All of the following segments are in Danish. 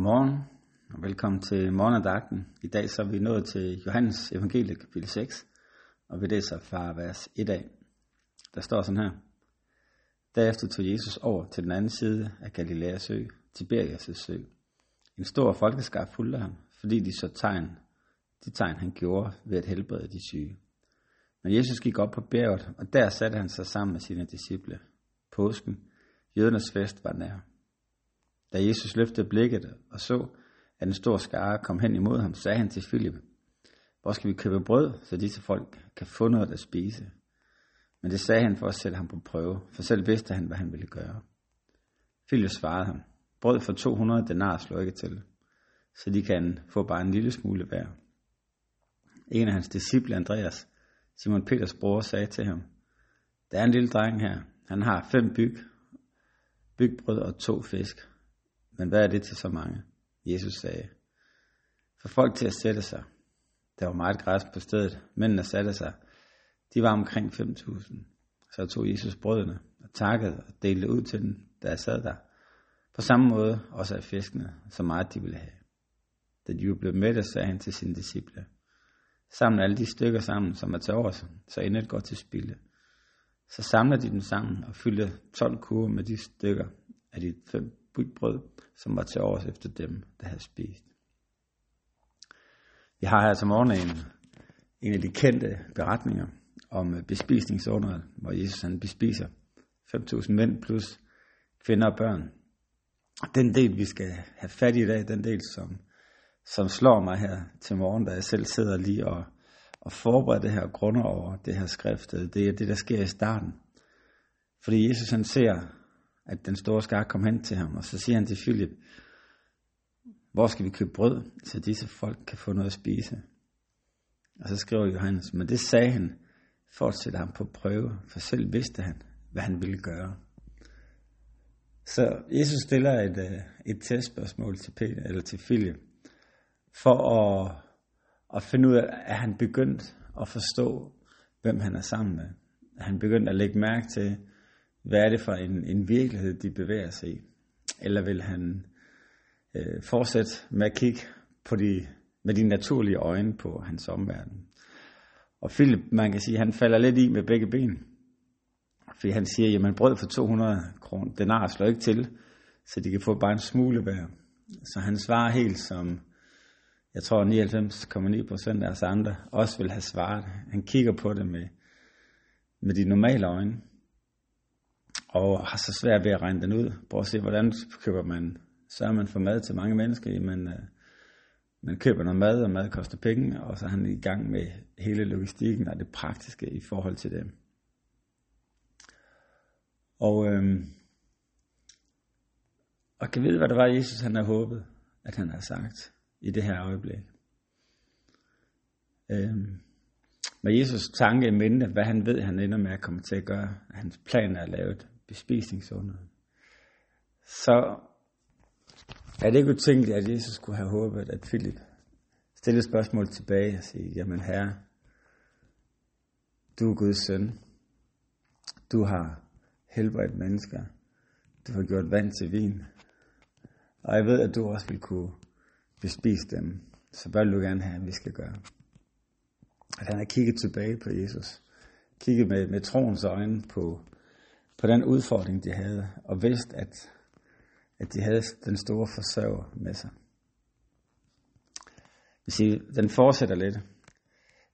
Godmorgen og velkommen til morgenandagten. I dag så er vi nået til Johannes evangelie kapitel 6, og vi læser fra vers 1 af. Der står sådan her. Derefter tog Jesus over til den anden side af Galileas sø, Tiberias' sø. En stor folkeskar fulgte ham, fordi de så tegn, de tegn han gjorde ved at helbrede de syge. Men Jesus gik op på bjerget, og der satte han sig sammen med sine disciple. Påsken, jødernes fest, var nær. Da Jesus løftede blikket og så, at en stor skare kom hen imod ham, sagde han til Filip, hvor skal vi købe brød, så disse folk kan få noget at spise? Men det sagde han for at sætte ham på prøve, for selv vidste han, hvad han ville gøre. Filip svarede ham, brød for 200 denar slår ikke til, så de kan få bare en lille smule hver. En af hans disciple, Andreas, Simon Peters bror, sagde til ham, der er en lille dreng her, han har fem byg, bygbrød og to fisk. Men hvad er det til så mange? Jesus sagde, for folk til at sætte sig. Der var meget græs på stedet. Mændene satte sig. De var omkring 5.000. Så tog Jesus brødene og takkede og delte ud til dem, der sad der. På samme måde også af fiskene, så meget de ville have. Da de blev mætte, sagde han til sine disciple, Samle alle de stykker sammen, som er til overs, så endet går til spilde. Så samler de dem sammen og fylder 12 kurve med de stykker af de fem brød, som var til overs efter dem, der havde spist. Vi har her til morgen en, en af de kendte beretninger om øh, bespisningsunderet, hvor Jesus han bespiser 5.000 mænd plus kvinder og børn. Den del, vi skal have fat i i dag, den del, som, som slår mig her til morgen, da jeg selv sidder lige og, og forbereder det her grunder over det her skrift, det er det, der sker i starten. Fordi Jesus han ser at den store skar kom hen til ham, og så siger han til Philip, hvor skal vi købe brød, så disse folk kan få noget at spise? Og så skriver Johannes, men det sagde han, for ham på prøve, for selv vidste han, hvad han ville gøre. Så Jesus stiller et, øh, et testspørgsmål til, Peter, eller til Philip, for at, at finde ud af, at han begyndt at forstå, hvem han er sammen med. Han begyndt at lægge mærke til, hvad er det for en, en virkelighed, de bevæger sig i? Eller vil han øh, fortsætte med at kigge på de, med de naturlige øjne på hans omverden? Og Philip, man kan sige, han falder lidt i med begge ben. Fordi han siger, jamen brød for 200 kroner, denar slår ikke til, så de kan få bare en smule hver. Så han svarer helt som, jeg tror 99,9 procent af os andre også vil have svaret. Han kigger på det med, med de normale øjne og har så svært ved at regne den ud. Prøv at se, hvordan køber man, sørger man for mad til mange mennesker, jamen øh, man køber noget mad, og mad koster penge, og så er han i gang med hele logistikken og det praktiske i forhold til det. Og, øh, og kan vide, hvad det var, Jesus han har håbet, at han har sagt i det her øjeblik. Øh, med Jesus tanke i mente, hvad han ved, han ender med at komme til at gøre, hans plan er lavet, bespisningsunder, så er det ikke utænkeligt, at Jesus skulle have håbet, at Philip stillede spørgsmål tilbage og sige, jamen herre, du er Guds søn. Du har helbredt mennesker. Du har gjort vand til vin. Og jeg ved, at du også vil kunne bespise dem. Så hvad vil du gerne have, at vi skal gøre? At han har kigget tilbage på Jesus. Kigget med, med troens øjne på på den udfordring, de havde, og vidste, at, at de havde den store forsørger med sig. Hvis siger, den fortsætter lidt.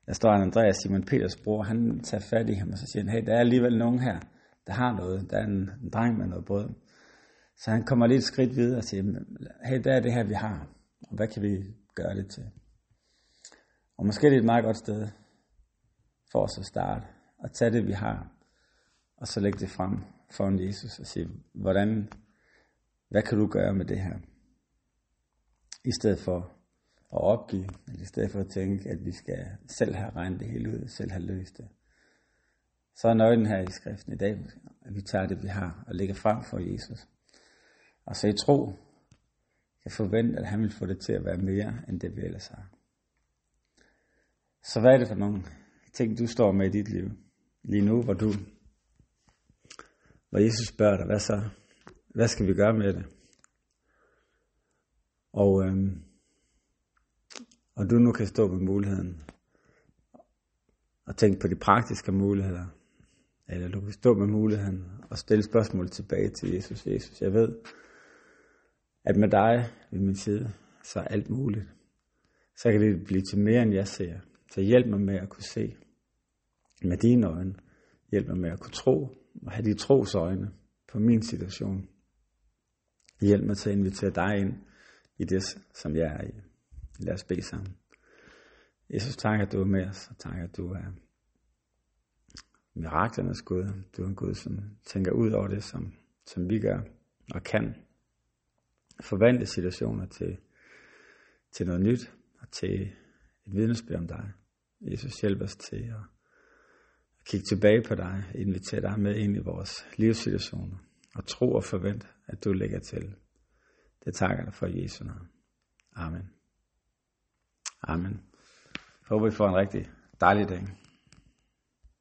Der står en Andreas, Simon Peters bror, han tager fat i ham, og så siger han, hey, der er alligevel nogen her, der har noget. Der er en, en dreng med noget brød. Så han kommer lidt skridt videre og siger, hey, der er det her, vi har, og hvad kan vi gøre det til? Og måske er det et meget godt sted for os at starte, og tage det, vi har, og så lægge det frem foran Jesus og sige, hvordan, hvad kan du gøre med det her? I stedet for at opgive, eller i stedet for at tænke, at vi skal selv have regnet det hele ud, selv have løst det. Så er nøglen her i skriften i dag, at vi tager det, vi har, og lægger frem for Jesus. Og så i tro kan forvente, at han vil få det til at være mere, end det vi ellers har. Så hvad er det for nogle ting, du står med i dit liv? Lige nu, hvor du og Jesus spørger dig, hvad så? Hvad skal vi gøre med det? Og, øhm, og du nu kan stå med muligheden og tænke på de praktiske muligheder. Eller du kan stå med muligheden og stille spørgsmål tilbage til Jesus. Jesus, jeg ved, at med dig ved min side, så er alt muligt. Så kan det blive til mere, end jeg ser. Så hjælp mig med at kunne se med dine øjne. Hjælp mig med at kunne tro og have de trosøjne på min situation. Hjælp mig til at invitere dig ind i det, som jeg er i. Lad os bede sammen. Jesus, tak at du er med os, og tak at du er miraklernes Gud. Du er en Gud, som tænker ud over det, som, som vi gør og kan. Forvandle situationer til, til noget nyt og til et vidnesbyrd om dig. Jesus, hjælp os til at kigge tilbage på dig, invitere dig med ind i vores livssituationer og tro og forvent, at du lægger til. Det takker dig for Jesu navn. Amen. Amen. Jeg håber, I får en rigtig dejlig dag.